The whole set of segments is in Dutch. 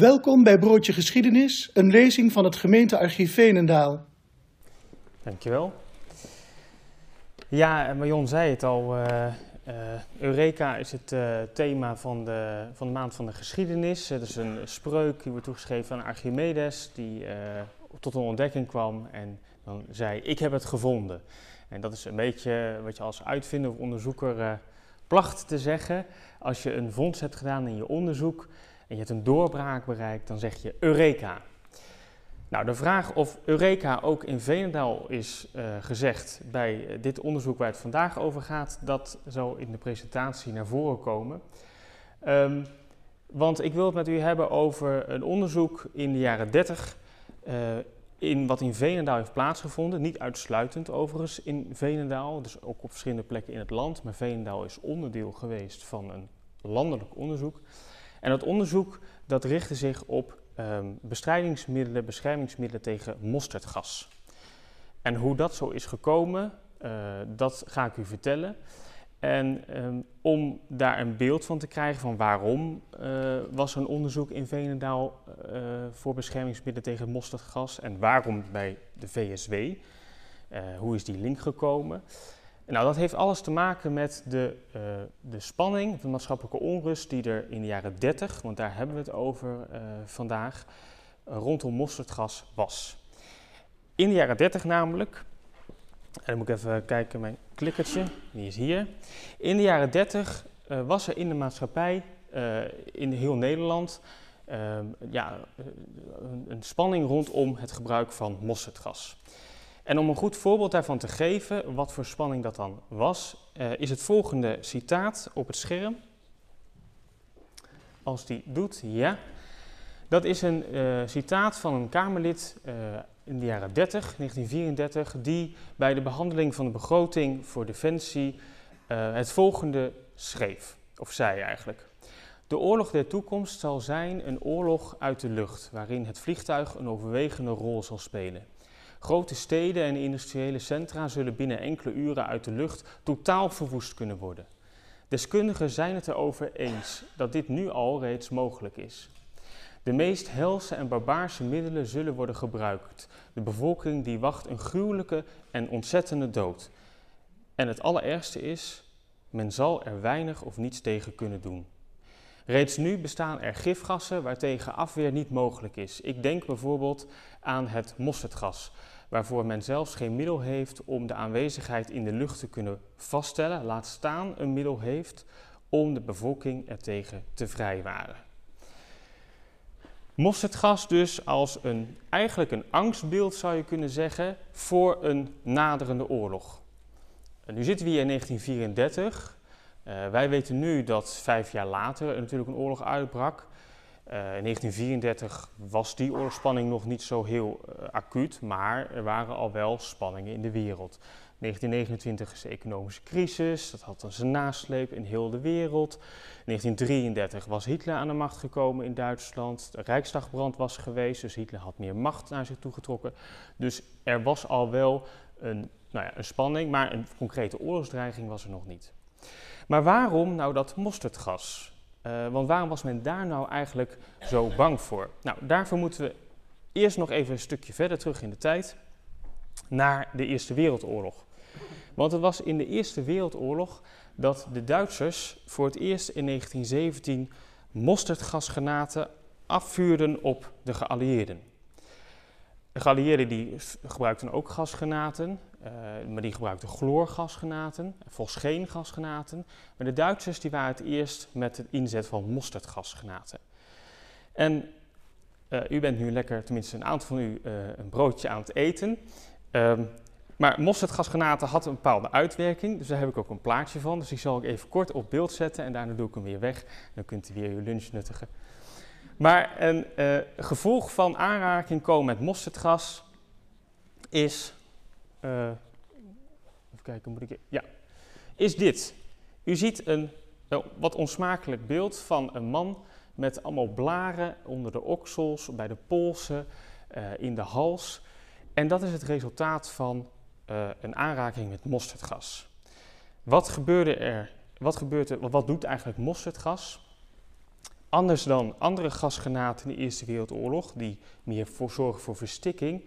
Welkom bij Broodje Geschiedenis, een lezing van het gemeentearchief Veenendaal. Dankjewel. Ja, Marion zei het al, uh, uh, Eureka is het thema van de, van de maand van de geschiedenis. Het is een spreuk die wordt toegeschreven aan Archimedes, die tot een ontdekking kwam en dan zei, ik heb het gevonden. En dat is een beetje wat je als uitvinder of onderzoeker placht te zeggen. Als je een vondst hebt gedaan in je onderzoek en je hebt een doorbraak bereikt, dan zeg je Eureka. Nou, de vraag of Eureka ook in Veenendaal is uh, gezegd bij dit onderzoek waar het vandaag over gaat, dat zal in de presentatie naar voren komen. Um, want ik wil het met u hebben over een onderzoek in de jaren 30, uh, in wat in Veenendaal heeft plaatsgevonden. Niet uitsluitend overigens in Veenendaal, dus ook op verschillende plekken in het land, maar Veenendaal is onderdeel geweest van een landelijk onderzoek. En dat onderzoek dat richtte zich op um, bestrijdingsmiddelen, beschermingsmiddelen tegen mosterdgas. En hoe dat zo is gekomen, uh, dat ga ik u vertellen. En um, om daar een beeld van te krijgen van waarom uh, was een onderzoek in Veenendaal uh, voor beschermingsmiddelen tegen mosterdgas en waarom bij de VSW, hoe is die link gekomen? Nou, dat heeft alles te maken met de, uh, de spanning, de maatschappelijke onrust die er in de jaren 30, want daar hebben we het over uh, vandaag, rondom mosterdgas was. In de jaren 30 namelijk, en dan moet ik even kijken, mijn klikkertje, die is hier. In de jaren 30 was er in de maatschappij, in heel Nederland, ja, een, een spanning rondom het gebruik van mosterdgas. En om een goed voorbeeld daarvan te geven, wat voor spanning dat dan was, uh, is het volgende citaat op het scherm. Als die doet, ja. Dat is een uh, citaat van een Kamerlid uh, in de jaren 30, 1934, die bij de behandeling van de begroting voor Defensie het volgende schreef, of zei eigenlijk. De oorlog der toekomst zal zijn een oorlog uit de lucht, waarin het vliegtuig een overwegende rol zal spelen. Grote steden en industriële centra zullen binnen enkele uren uit de lucht totaal verwoest kunnen worden. Deskundigen zijn het erover eens dat dit nu al reeds mogelijk is. De meest helse en barbaarse middelen zullen worden gebruikt. De bevolking die wacht een gruwelijke en ontzettende dood. En het allerergste is, men zal er weinig of niets tegen kunnen doen. Reeds nu bestaan er gifgassen waartegen afweer niet mogelijk is. Ik denk bijvoorbeeld aan het mosterdgas, waarvoor men zelfs geen middel heeft om de aanwezigheid in de lucht te kunnen vaststellen, laat staan een middel heeft om de bevolking ertegen te vrijwaren. Mosterdgas dus als een, eigenlijk een angstbeeld zou je kunnen zeggen voor een naderende oorlog. En nu zitten we hier in 1934. Uh, wij weten nu dat vijf jaar later natuurlijk een oorlog uitbrak. Uh, in 1934 was die oorlogsspanning nog niet zo heel uh, acuut, maar er waren al wel spanningen in de wereld. 1929 is de economische crisis, dat had zijn nasleep in heel de wereld. 1933 was Hitler aan de macht gekomen in Duitsland, de Rijksdagbrand was geweest, dus Hitler had meer macht naar zich toegetrokken. Dus er was al wel een, nou ja, een spanning, maar een concrete oorlogsdreiging was er nog niet. Maar waarom nou dat mosterdgas? Uh, want waarom was men daar nou eigenlijk zo bang voor? Nou, daarvoor moeten we eerst nog even een stukje verder terug in de tijd naar de Eerste Wereldoorlog. Want het was in de Eerste Wereldoorlog dat de Duitsers voor het eerst in 1917 mosterdgasgranaten afvuurden op de geallieerden. De geallieerden die gebruikten ook gasgranaten, uh, maar die gebruikten chloorgasgranaten, fosgeengasgranaten. Maar de Duitsers die waren het eerst met het inzet van mosterdgasgranaten. En uh, u bent nu lekker, tenminste een aantal van u, uh, een broodje aan het eten. Um, maar mosterdgasgranaten had een bepaalde uitwerking, dus daar heb ik ook een plaatje van. Dus die zal ik even kort op beeld zetten en daarna doe ik hem weer weg. Dan kunt u weer uw lunch nuttigen. Maar een gevolg van aanraking komen met mosterdgas is. Uh, even kijken, moet ik. Ja, is dit. U ziet een wat onsmakelijk beeld van een man met allemaal blaren onder de oksels, bij de polsen, uh, in de hals. En dat is het resultaat van een aanraking met mosterdgas. Wat gebeurde er? Wat, gebeurt er, wat doet eigenlijk mosterdgas? Anders dan andere gasgranaten in de Eerste Wereldoorlog, die meer voor zorgen voor verstikking,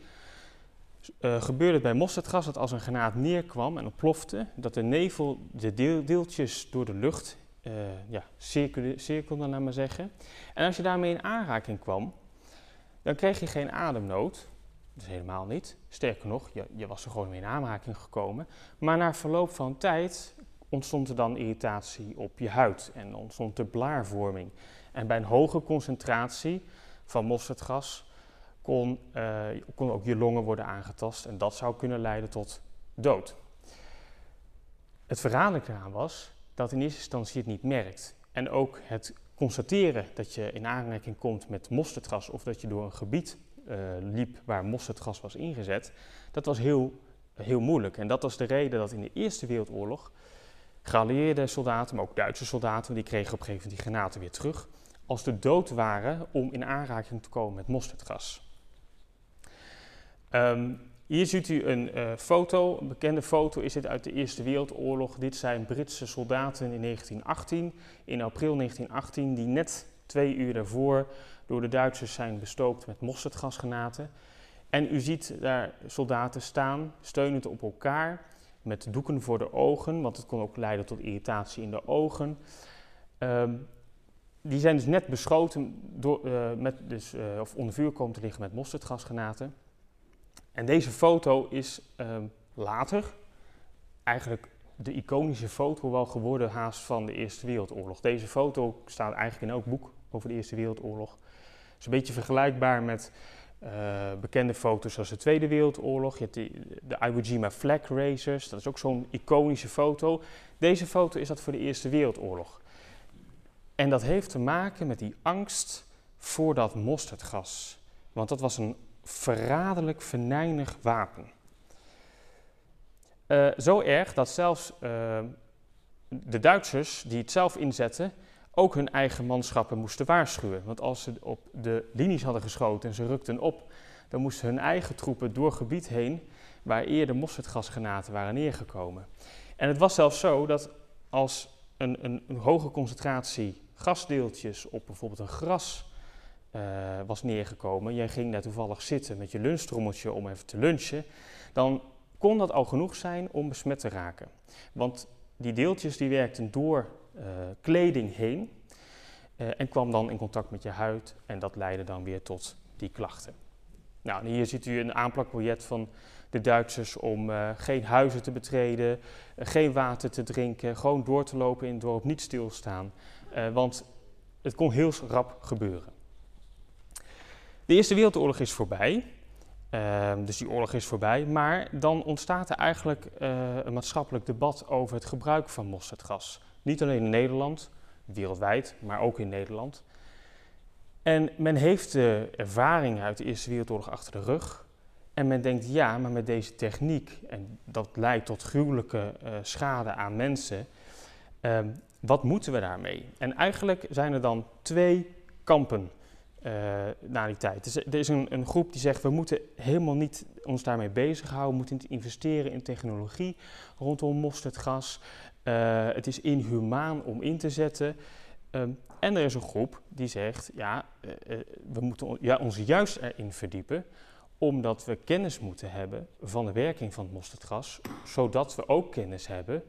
uh, gebeurde het bij mosterdgas dat als een granaat neerkwam en ontplofte, dat de nevel de deeltjes door de lucht uh, ja, cirkelde, cirkelde, laat maar zeggen. En als je daarmee in aanraking kwam, dan kreeg je geen ademnood. Dus helemaal niet. Sterker nog, je, je was er gewoon mee in aanraking gekomen. Maar na verloop van tijd ontstond er dan irritatie op je huid en ontstond er blaarvorming. En bij een hoge concentratie van mosterdgas kon, uh, kon ook je longen worden aangetast en dat zou kunnen leiden tot dood. Het verraderlijke eraan was dat in eerste instantie het niet merkt. En ook het constateren dat je in aanraking komt met mosterdgas of dat je door een gebied uh, liep waar mosterdgas was ingezet, dat was heel, heel moeilijk. En dat was de reden dat in de Eerste Wereldoorlog geallieerde soldaten, maar ook Duitse soldaten, die kregen op een gegeven moment die granaten weer terug, als de dood waren om in aanraking te komen met mosterdgas. Um, hier ziet u een uh, foto, een bekende foto is dit uit de Eerste Wereldoorlog. Dit zijn Britse soldaten in 1918, in april 1918, die net twee uur daarvoor door de Duitsers zijn bestookt met mosterdgasgranaten. En u ziet daar soldaten staan, steunend op elkaar, met doeken voor de ogen, want het kon ook leiden tot irritatie in de ogen. Um, die zijn dus net beschoten, door, uh, met, dus, uh, of onder vuur komen te liggen met mosterdgasgranaten. En deze foto is um, later eigenlijk de iconische foto wel geworden haast van de Eerste Wereldoorlog. Deze foto staat eigenlijk in elk boek over de Eerste Wereldoorlog. Het is een beetje vergelijkbaar met uh, bekende foto's zoals de Tweede Wereldoorlog. Je hebt die, de Iwo Jima flag raisers, dat is ook zo'n iconische foto. Deze foto is dat voor de Eerste Wereldoorlog. En dat heeft te maken met die angst voor dat mosterdgas. Want dat was een verraderlijk, venijnig wapen. Uh, zo erg dat zelfs uh, de Duitsers die het zelf inzetten, ook hun eigen manschappen moesten waarschuwen. Want als ze op de linies hadden geschoten en ze rukten op, dan moesten hun eigen troepen door gebied heen waar eerder mosterdgasgranaten waren neergekomen. En het was zelfs zo dat als een, een hoge concentratie gasdeeltjes op bijvoorbeeld een gras uh, was neergekomen, jij ging daar toevallig zitten met je lunchtrommeltje om even te lunchen, dan kon dat al genoeg zijn om besmet te raken. Want die deeltjes die werkten door uh, kleding heen uh, en kwam dan in contact met je huid en dat leidde dan weer tot die klachten. Nou, hier ziet u een aanplakbiljet van de Duitsers om geen huizen te betreden, geen water te drinken, gewoon door te lopen in het dorp, niet stilstaan. want het kon heel rap gebeuren. De Eerste Wereldoorlog is voorbij, uh, dus die oorlog is voorbij, maar dan ontstaat er eigenlijk uh, een maatschappelijk debat over het gebruik van mosterdgas. Niet alleen in Nederland, wereldwijd, maar ook in Nederland. En men heeft de ervaring uit de Eerste Wereldoorlog achter de rug. En men denkt, ja, maar met deze techniek, en dat leidt tot gruwelijke uh, schade aan mensen, ehm, wat moeten we daarmee? En eigenlijk zijn er dan twee kampen na die tijd. Dus er is een, een, groep die zegt, we moeten helemaal niet ons daarmee bezighouden, we moeten niet investeren in technologie rondom mosterdgas. Uh, het is inhumaan om in te zetten. Um, en er is een groep die zegt, ja, uh, we moeten ja, ons juist erin verdiepen, omdat we kennis moeten hebben van de werking van het mosterdgas, zodat we ook kennis hebben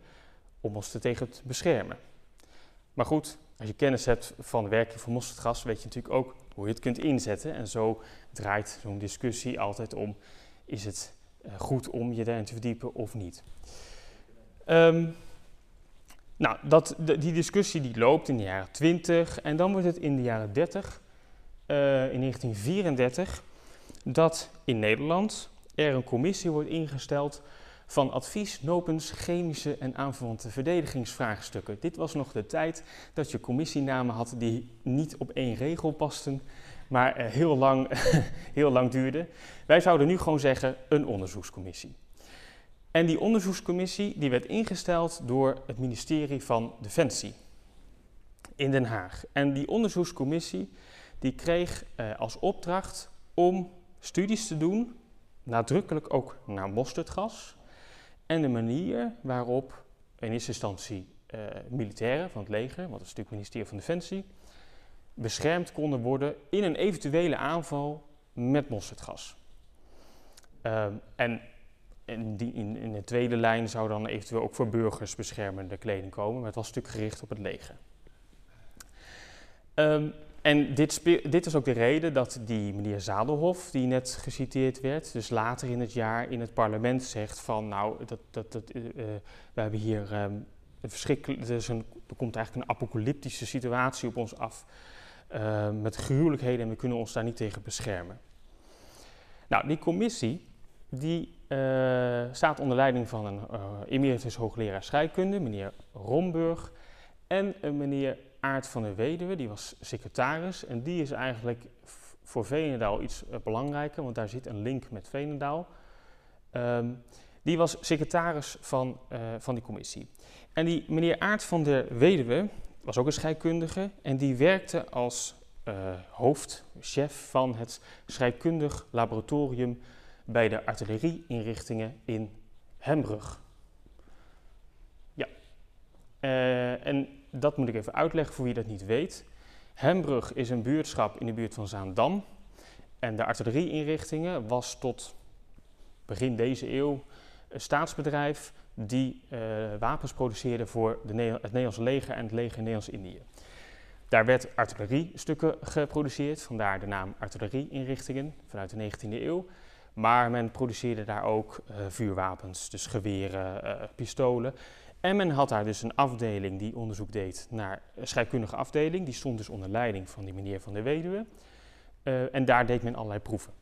om ons er tegen te beschermen. Maar goed, als je kennis hebt van de werking van mosterdgas, weet je natuurlijk ook hoe je het kunt inzetten. En zo draait zo'n discussie altijd om, is het uh, goed om je daarin te verdiepen of niet. Um, nou, dat, die discussie die loopt in de jaren 20 en dan wordt het in de jaren 30, uh, in 1934, dat in Nederland er een commissie wordt ingesteld van advies nopens chemische en aanverwante verdedigingsvraagstukken. Dit was nog de tijd dat je commissienamen had die niet op één regel pasten, maar uh, heel, lang, heel lang duurden. Wij zouden nu gewoon zeggen een onderzoekscommissie. En die onderzoekscommissie die werd ingesteld door het ministerie van Defensie in Den Haag. En die onderzoekscommissie die kreeg uh, als opdracht om studies te doen, nadrukkelijk ook naar mosterdgas, en de manier waarop in eerste instantie uh, militairen van het leger, want dat is natuurlijk het ministerie van Defensie, beschermd konden worden in een eventuele aanval met mosterdgas. Ehm, en in, die, in, in, de tweede lijn zou dan eventueel ook voor burgers beschermende kleding komen, maar het was stuk gericht op het leger. Um, en dit, dit, is ook de reden dat die meneer Zadelhof, die net geciteerd werd, dus later in het jaar in het parlement zegt van nou, dat, dat, dat, uh, we hebben hier um, een verschrikkelijk, er, komt eigenlijk een apocalyptische situatie op ons af uh, met gruwelijkheden en we kunnen ons daar niet tegen beschermen. Nou, die commissie die uh, staat onder leiding van een emeritus hoogleraar scheikunde, meneer Romburg, en een meneer Aart van der Weduwe, die was secretaris. En die is eigenlijk voor Veenendaal iets uh, belangrijker, want daar zit een link met Veenendaal. Um, die was secretaris van, uh, van die commissie. En die meneer Aart van der Weduwe was ook een scheikundige en die werkte als uh, hoofd, chef van het scheikundig laboratorium bij de artillerieinrichtingen in Hembrug. Ja, en dat moet ik even uitleggen voor wie dat niet weet. Hembrug is een buurtschap in de buurt van Zaandam. En de artillerieinrichtingen was tot begin deze eeuw een staatsbedrijf die uh, wapens produceerde voor de het Nederlandse leger en het leger in Nederlands-Indië. Daar werd artilleriestukken geproduceerd, vandaar de naam artillerieinrichtingen vanuit de 19e eeuw. Maar men produceerde daar ook uh, vuurwapens, dus geweren, uh, pistolen. En men had daar dus een afdeling die onderzoek deed naar scheikundige afdeling. Die stond dus onder leiding van die meneer van der Weduwe. Uh, en daar deed men allerlei proeven.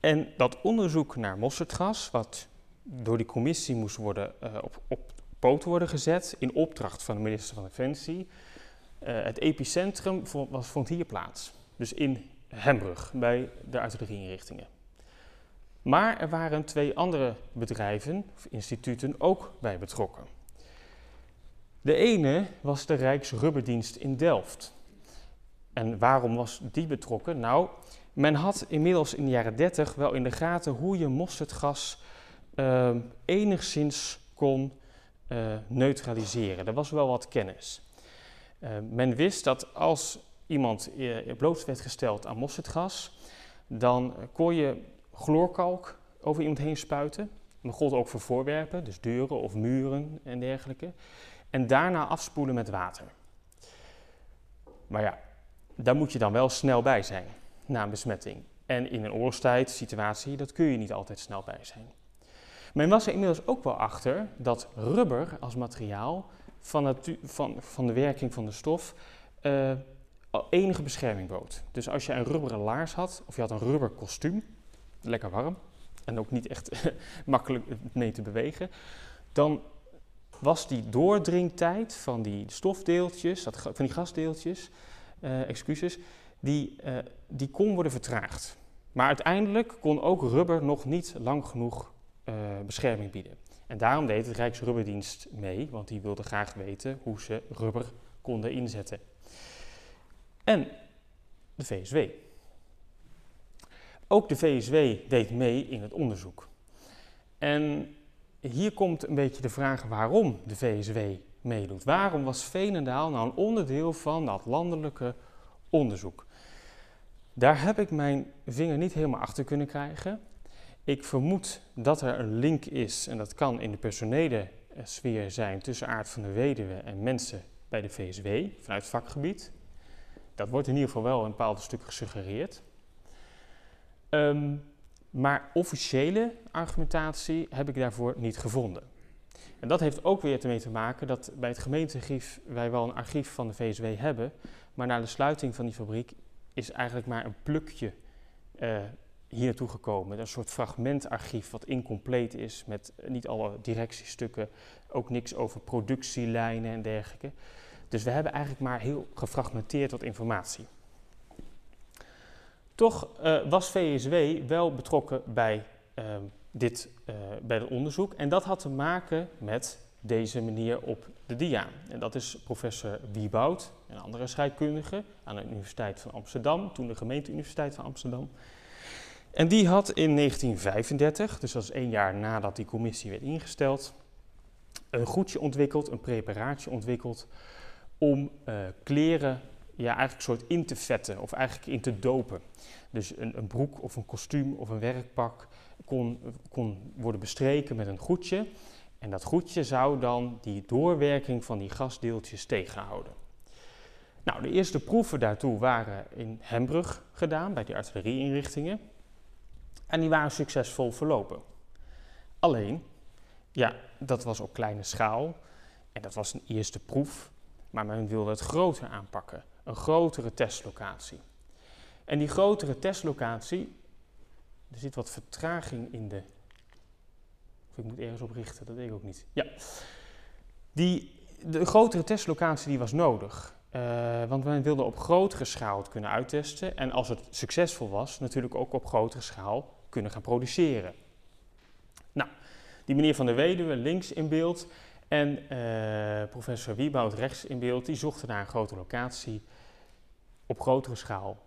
En dat onderzoek naar mosterdgas, wat door die commissie moest worden uh, op, op poot worden gezet, in opdracht van de minister van Defensie, uh, het epicentrum vond, was, vond hier plaats. Dus in Hembrug, bij de artillerieinrichtingen. Maar er waren twee andere bedrijven of instituten ook bij betrokken. De ene was de Rijksrubberdienst in Delft. En waarom was die betrokken? Nou, men had inmiddels in de jaren 30 wel in de gaten hoe je mosterdgas uh, enigszins kon uh, neutraliseren. Er was wel wat kennis. Uh, men wist dat als iemand bloot werd gesteld aan mosterdgas, dan kon je chloorkalk over iemand heen spuiten. Dat gold ook voor voorwerpen, dus deuren of muren en dergelijke. En daarna afspoelen met water. Maar ja, daar moet je dan wel snel bij zijn na een besmetting. En in een oorlogstijd situatie, dat kun je niet altijd snel bij zijn. Men was er inmiddels ook wel achter dat rubber als materiaal van, van, van de werking van de stof uh, enige bescherming bood. Dus als je een rubberen laars had, of je had een rubber kostuum, lekker warm en ook niet echt makkelijk mee te bewegen, dan was die doordringtijd van die stofdeeltjes, van die gasdeeltjes, uh, excuses, die, uh, die kon worden vertraagd. Maar uiteindelijk kon ook rubber nog niet lang genoeg uh, bescherming bieden. En daarom deed het Rijksrubberdienst mee, want die wilde graag weten hoe ze rubber konden inzetten. En de VSW. Ook de VSW deed mee in het onderzoek. En hier komt een beetje de vraag waarom de VSW meedoet. Waarom was Veenendaal nou een onderdeel van dat landelijke onderzoek? Daar heb ik mijn vinger niet helemaal achter kunnen krijgen. Ik vermoed dat er een link is, en dat kan in de personele sfeer zijn, tussen Aard van de Weduwe en mensen bij de VSW vanuit vakgebied. Dat wordt in ieder geval wel een bepaald stuk gesuggereerd. Um, maar officiële argumentatie heb ik daarvoor niet gevonden. En dat heeft ook weer ermee te maken dat bij het gemeentearchief wij wel een archief van de VSW hebben, maar na de sluiting van die fabriek is eigenlijk maar een plukje uh, hier naartoe gekomen. Een soort fragmentarchief wat incompleet is met niet alle directiestukken, ook niks over productielijnen en dergelijke. Dus we hebben eigenlijk maar heel gefragmenteerd wat informatie. Toch uh, was VSW wel betrokken bij, uh, dit, uh, bij het onderzoek en dat had te maken met deze manier op de dia. En dat is professor Wieboud, een andere scheikundige aan de Universiteit van Amsterdam, toen de gemeenteuniversiteit van Amsterdam. En die had in 1935, dus dat is één jaar nadat die commissie werd ingesteld, een goedje ontwikkeld, een preparaatje ontwikkeld om kleren ja, eigenlijk soort in te vetten of eigenlijk in te dopen. Dus een, een broek of een kostuum of een werkpak kon, kon worden bestreken met een goedje. En dat goedje zou dan die doorwerking van die gasdeeltjes tegenhouden. Nou, de eerste proeven daartoe waren in Hembrug gedaan, bij die artillerieinrichtingen. En die waren succesvol verlopen. Alleen, ja, dat was op kleine schaal en dat was een eerste proef, maar men wilde het groter aanpakken, een grotere testlocatie. En die grotere testlocatie, er zit wat vertraging in de. Of ik moet ergens op richten, dat weet ik ook niet. Ja. Die, de grotere testlocatie die was nodig. Uh, want men wilde op grotere schaal het kunnen uittesten. En als het succesvol was, natuurlijk ook op grotere schaal kunnen gaan produceren. Nou, die meneer Van der Weduwe links in beeld en uh, professor Wieboud rechts in beeld, die zochten naar een grote locatie op grotere schaal.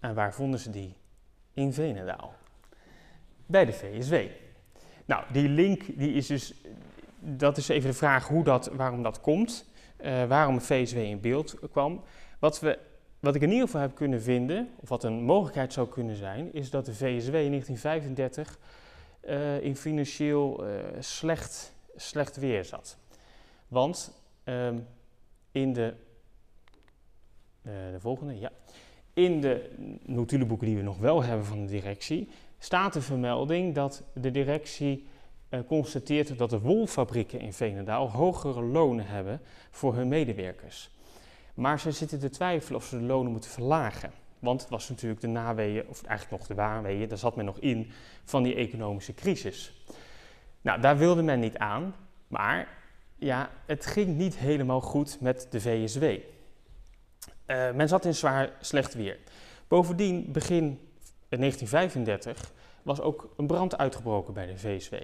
En waar vonden ze die? In Venendaal. Bij de VSW. Nou, die link die is dus, dat is even de vraag hoe dat, waarom dat komt. Uh, waarom VSW in beeld kwam. Wat, we, wat ik in ieder geval heb kunnen vinden, of wat een mogelijkheid zou kunnen zijn, is dat de VSW in 1935 uh, in financieel slecht, slecht weer zat. Want um, in de, de volgende, ja, in de notuleboeken die we nog wel hebben van de directie, staat de vermelding dat de directie uh, constateert dat de wolfabrieken in Veenendaal hogere lonen hebben voor hun medewerkers. Maar ze zitten te twijfelen of ze de lonen moeten verlagen. Want het was natuurlijk de naweeën, of eigenlijk nog de waarweeën, daar zat men nog in, van die economische crisis. Nou, daar wilde men niet aan, maar ja, het ging niet helemaal goed met de VSW. Uh, men zat in zwaar slecht weer. Bovendien, begin 1935 was ook een brand uitgebroken bij de VSW.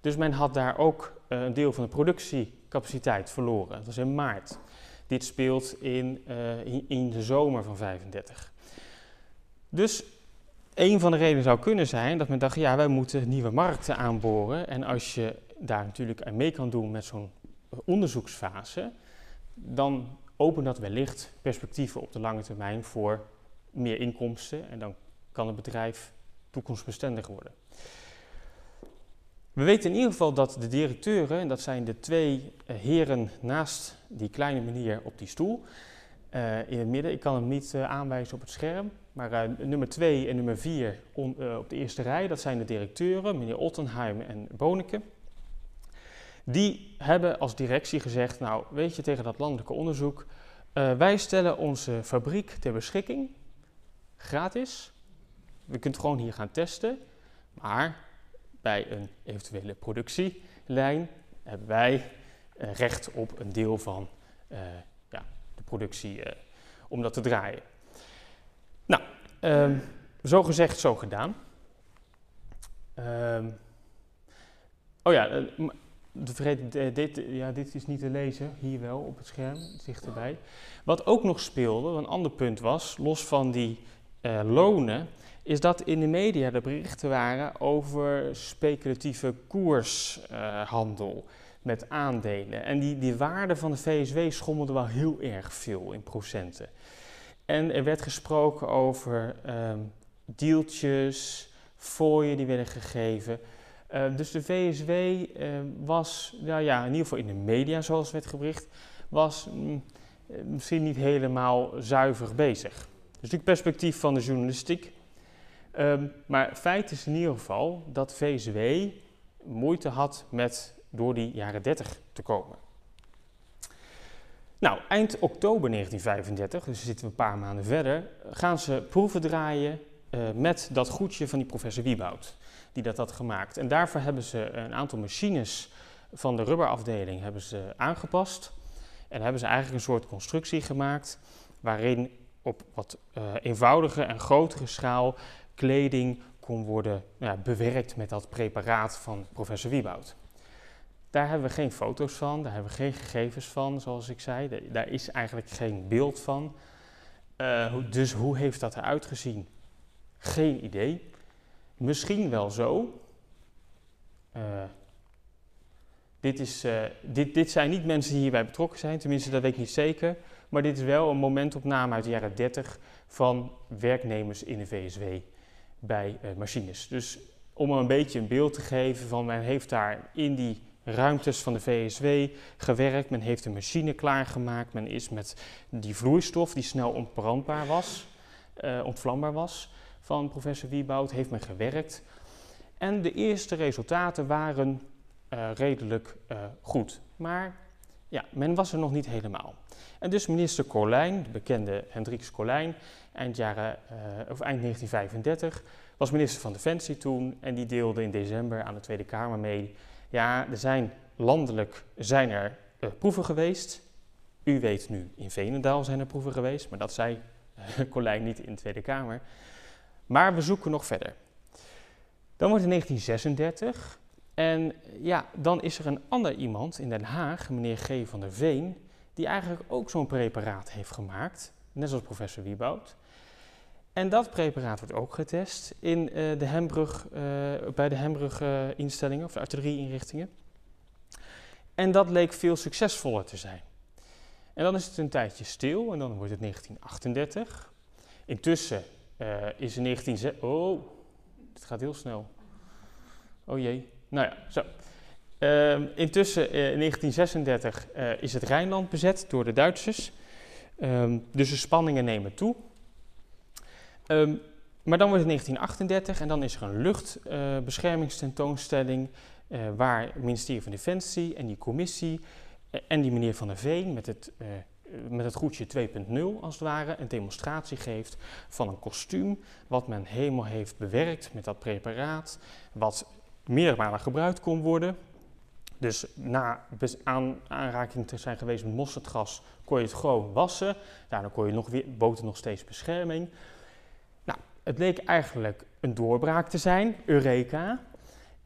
Dus men had daar ook uh, een deel van de productiecapaciteit verloren. Dat was in maart. Dit speelt in, in, in, de zomer van 35. Dus een van de redenen zou kunnen zijn dat men dacht, ja, wij moeten nieuwe markten aanboren. En als je daar natuurlijk aan mee kan doen met zo'n onderzoeksfase, dan opent dat wellicht perspectieven op de lange termijn voor meer inkomsten. En dan kan het bedrijf toekomstbestendig worden. We weten in ieder geval dat de directeuren, en dat zijn de twee uh, heren naast die kleine meneer op die stoel, uh, in het midden, ik kan hem niet uh, aanwijzen op het scherm, maar nummer 2 en nummer 4 op de eerste rij, dat zijn de directeuren, meneer Ottenheim en Boneke. Die hebben als directie gezegd, nou weet je tegen dat landelijke onderzoek, wij stellen onze fabriek ter beschikking, gratis. We kunnen gewoon hier gaan testen, maar bij een eventuele productielijn hebben wij uh, recht op een deel van uh, ja, de productie om dat te draaien. Nou, um, zo gezegd, zo gedaan. Um, oh ja, de vergeten, dit, ja, dit is niet te lezen, hier wel op het scherm, dichterbij. Wat ook nog speelde, een ander punt was, los van die lonen, is dat in de media de berichten waren over speculatieve koershandel met aandelen. En die, die waarde van de VSW schommelde wel heel erg veel in procenten. En er werd gesproken over um, deeltjes, fooien die werden gegeven. Uh, dus de VSW uh, was, nou ja, in ieder geval in de media zoals werd gebricht, was mm, misschien niet helemaal zuiver bezig. Dus het perspectief van de journalistiek Um, maar feit is in ieder geval dat VZW moeite had met door die jaren 30 te komen. Nou, eind oktober 1935, dus zitten we een paar maanden verder, gaan ze proeven draaien uh, met dat goedje van die professor Wieboud, die dat had gemaakt. En daarvoor hebben ze een aantal machines van de rubberafdeling hebben ze aangepast. En hebben ze eigenlijk een soort constructie gemaakt waarin op wat uh, eenvoudige en grotere schaal kleding kon worden ja, bewerkt met dat preparaat van professor Wieboud. Daar hebben we geen foto's van, daar hebben we geen gegevens van, zoals ik zei. Daar is eigenlijk geen beeld van. Uh, dus hoe heeft dat eruit gezien? Geen idee. Misschien wel zo. Uh, dit, is, uh, dit, dit zijn niet mensen die hierbij betrokken zijn, tenminste dat weet ik niet zeker. Maar dit is wel een momentopname uit de jaren 30 van werknemers in de VSW bij uh, machines. Dus om een beetje een beeld te geven van men heeft daar in die ruimtes van de VSW gewerkt. Men heeft een machine klaargemaakt. Men is met die vloeistof die snel ontbrandbaar was, ontvlambaar was, van professor Wieboud, heeft men gewerkt. En de eerste resultaten waren uh, redelijk uh, goed. Maar ja, men was er nog niet helemaal. En dus minister Colijn, de bekende Hendriks Colijn, eind, jaren, of eind 1935, was minister van Defensie toen en die deelde in december aan de Tweede Kamer mee ja, er zijn landelijk zijn er proeven geweest. U weet nu, in Venendaal zijn er proeven geweest, maar dat zei Colijn niet in de Tweede Kamer. Maar we zoeken nog verder. Dan wordt het 1936 en ja, dan is er een ander iemand in Den Haag, meneer G. van der Veen, die eigenlijk ook zo'n preparaat heeft gemaakt, net zoals professor Wieboud. En dat preparaat wordt ook getest in, uh, de Hembrug, uh, bij de Hembrug-instellingen of de artillerieinrichtingen. En dat leek veel succesvoller te zijn. En dan is het een tijdje stil en dan wordt het 1938. Intussen is in 19... Oh, het gaat heel snel. Oh jee. Nou ja, zo. Uh, intussen in 1936 is het Rijnland bezet door de Duitsers. Um, dus de spanningen nemen toe. Um, maar dan wordt het 1938 en dan is er een luchtbeschermingstentoonstelling waar het ministerie van Defensie en die commissie en die meneer Van der Veen met het, met het goedje 2.0 als het ware een demonstratie geeft van een kostuum wat men helemaal heeft bewerkt met dat preparaat, wat meermalen gebruikt kon worden. Dus na aan, aanraking te zijn geweest met mosterdgas kon je het gewoon wassen. Daarna kon je nog weer, het nog steeds bescherming. Het leek eigenlijk een doorbraak te zijn, Eureka.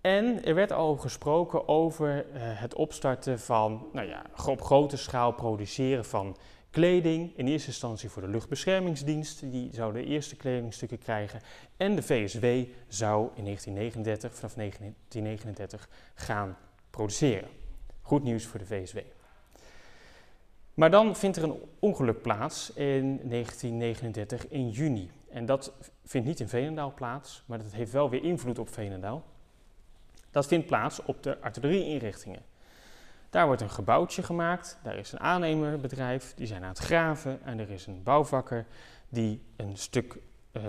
En er werd al gesproken over uh, het opstarten van, nou ja, op grote schaal produceren van kleding. In eerste instantie voor de luchtbeschermingsdienst, die zou de eerste kledingstukken krijgen. En de VSW zou in 1939, vanaf 1939 gaan produceren. Goed nieuws voor de VSW. Maar dan vindt er een ongeluk plaats in 1939 in juni. En dat vindt niet in Veenendaal plaats, maar dat heeft wel weer invloed op Veenendaal. Dat vindt plaats op de artillerieinrichtingen. Daar wordt een gebouwtje gemaakt, daar is een aannemerbedrijf, die zijn aan het graven en er is een bouwvakker die een stuk uh,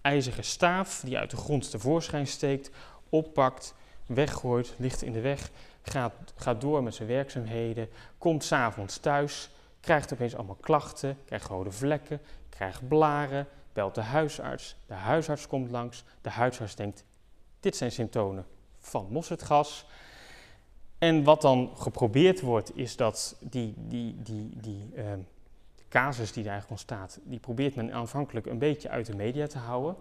ijzeren staaf die uit de grond tevoorschijn steekt, oppakt, weggooit, ligt in de weg, gaat, gaat door met zijn werkzaamheden, komt s'avonds thuis, krijgt opeens allemaal klachten, krijgt rode vlekken, krijgt blaren, belt de huisarts. De huisarts komt langs. De huisarts denkt, dit zijn symptomen van mosterdgas. En wat dan geprobeerd wordt, is dat die, die, die, die uh, casus die eigenlijk ontstaat, die probeert men aanvankelijk een beetje uit de media te houden.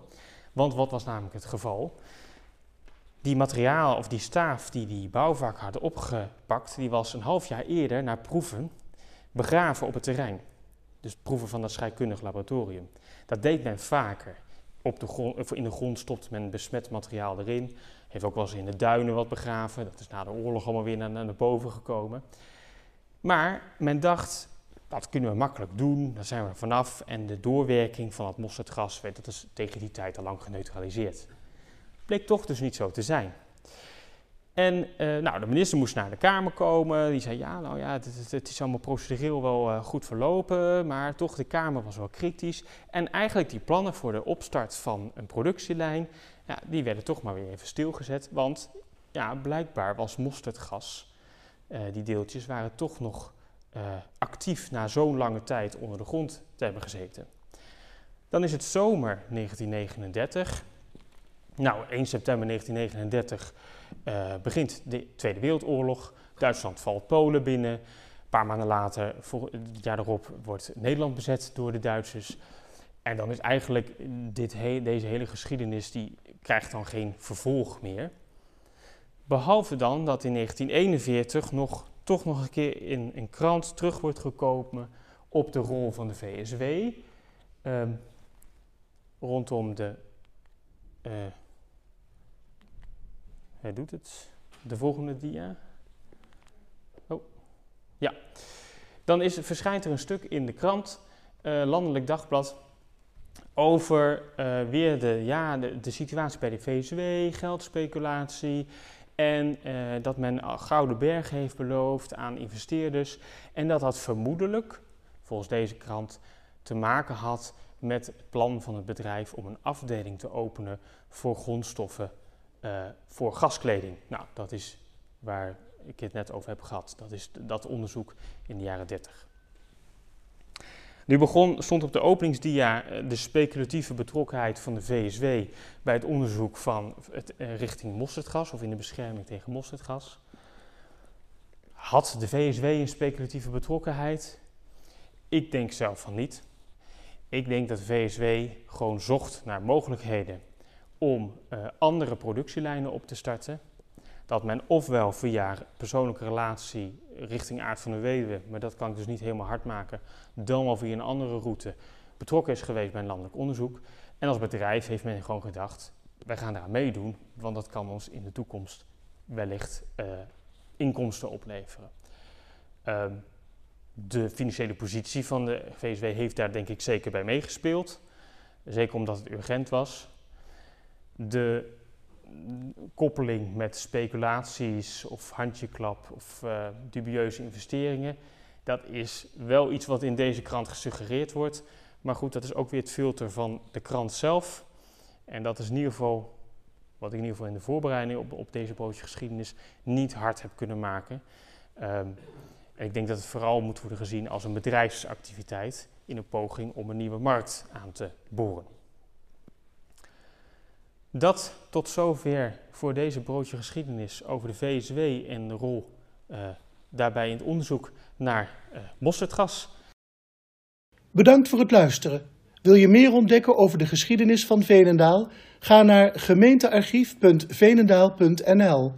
Want wat was namelijk het geval? Die materiaal of die staaf die die bouwvak hadden opgepakt, die was een half jaar eerder naar proeven begraven op het terrein. Dus proeven van dat scheikundig laboratorium. Dat deed men vaker. Op de grond, in de grond stopt men besmet materiaal erin. Heeft ook wel eens in de duinen wat begraven. Dat is na de oorlog allemaal weer naar, naar boven gekomen. Maar men dacht, dat kunnen we makkelijk doen, daar zijn we vanaf. En de doorwerking van het mosterdgas werd dat is tegen die tijd al lang geneutraliseerd. Bleek toch dus niet zo te zijn. En uh, nou, de minister moest naar de Kamer komen. Die zei, ja, nou ja, het, het, is allemaal procedureel wel uh, goed verlopen, maar toch, de Kamer was wel kritisch. En eigenlijk die plannen voor de opstart van een productielijn, ja, die werden toch maar weer even stilgezet. Want ja, blijkbaar was mosterdgas, uh, die deeltjes waren toch nog actief na zo'n lange tijd onder de grond te hebben gezeten. Dan is het zomer 1939. Nou, 1 september 1939 uh, begint de Tweede Wereldoorlog. Duitsland valt Polen binnen. Een paar maanden later, het jaar erop, wordt Nederland bezet door de Duitsers. En dan is eigenlijk dit deze hele geschiedenis, die krijgt dan geen vervolg meer. Behalve dan dat in 1941 nog, toch nog een keer in een krant terug wordt gekomen op de rol van de VSW. Um, rondom de uh, hij doet het. De volgende dia. Ja, dan is, verschijnt er een stuk in de krant, uh, Landelijk Dagblad, over uh, weer de, ja, de, de, situatie bij de VSW, geldspeculatie en uh, dat men gouden berg heeft beloofd aan investeerders en dat dat vermoedelijk, volgens deze krant, te maken had met het plan van het bedrijf om een afdeling te openen voor grondstoffen uh, voor gaskleding. Nou, dat is waar ik het net over heb gehad. Dat is dat onderzoek in de jaren 30. Nu begon, stond op de openingsdia eh, de speculatieve betrokkenheid van de VSW bij het onderzoek van het, uh, richting mosterdgas of in de bescherming tegen mosterdgas. Had de VSW een speculatieve betrokkenheid? Ik denk zelf van niet. Ik denk dat de VSW gewoon zocht naar mogelijkheden om uh, andere productielijnen op te starten. Dat men ofwel via persoonlijke relatie richting aard van de weduwe, maar dat kan ik dus niet helemaal hard maken, dan wel via een andere route betrokken is geweest bij een landelijk onderzoek. En als bedrijf heeft men gewoon gedacht, wij gaan daar meedoen, want dat kan ons in de toekomst wellicht uh, inkomsten opleveren. Uh, de financiële positie van de VSW heeft daar denk ik zeker bij meegespeeld. Zeker omdat het urgent was. De koppeling met speculaties of handjeklap of uh, dubieuze investeringen, dat is wel iets wat in deze krant gesuggereerd wordt. Maar goed, dat is ook weer het filter van de krant zelf. En dat is in ieder geval wat ik in ieder geval in de voorbereiding op, op deze broodje geschiedenis niet hard heb kunnen maken. En ik denk dat het vooral moet worden gezien als een bedrijfsactiviteit in een poging om een nieuwe markt aan te boren. Dat tot zover voor deze broodje geschiedenis over de VSW en de rol uh, daarbij in het onderzoek naar uh. Bedankt voor het luisteren. Wil je meer ontdekken over de geschiedenis van Venendaal? Ga naar gemeentearchief.venendaal.nl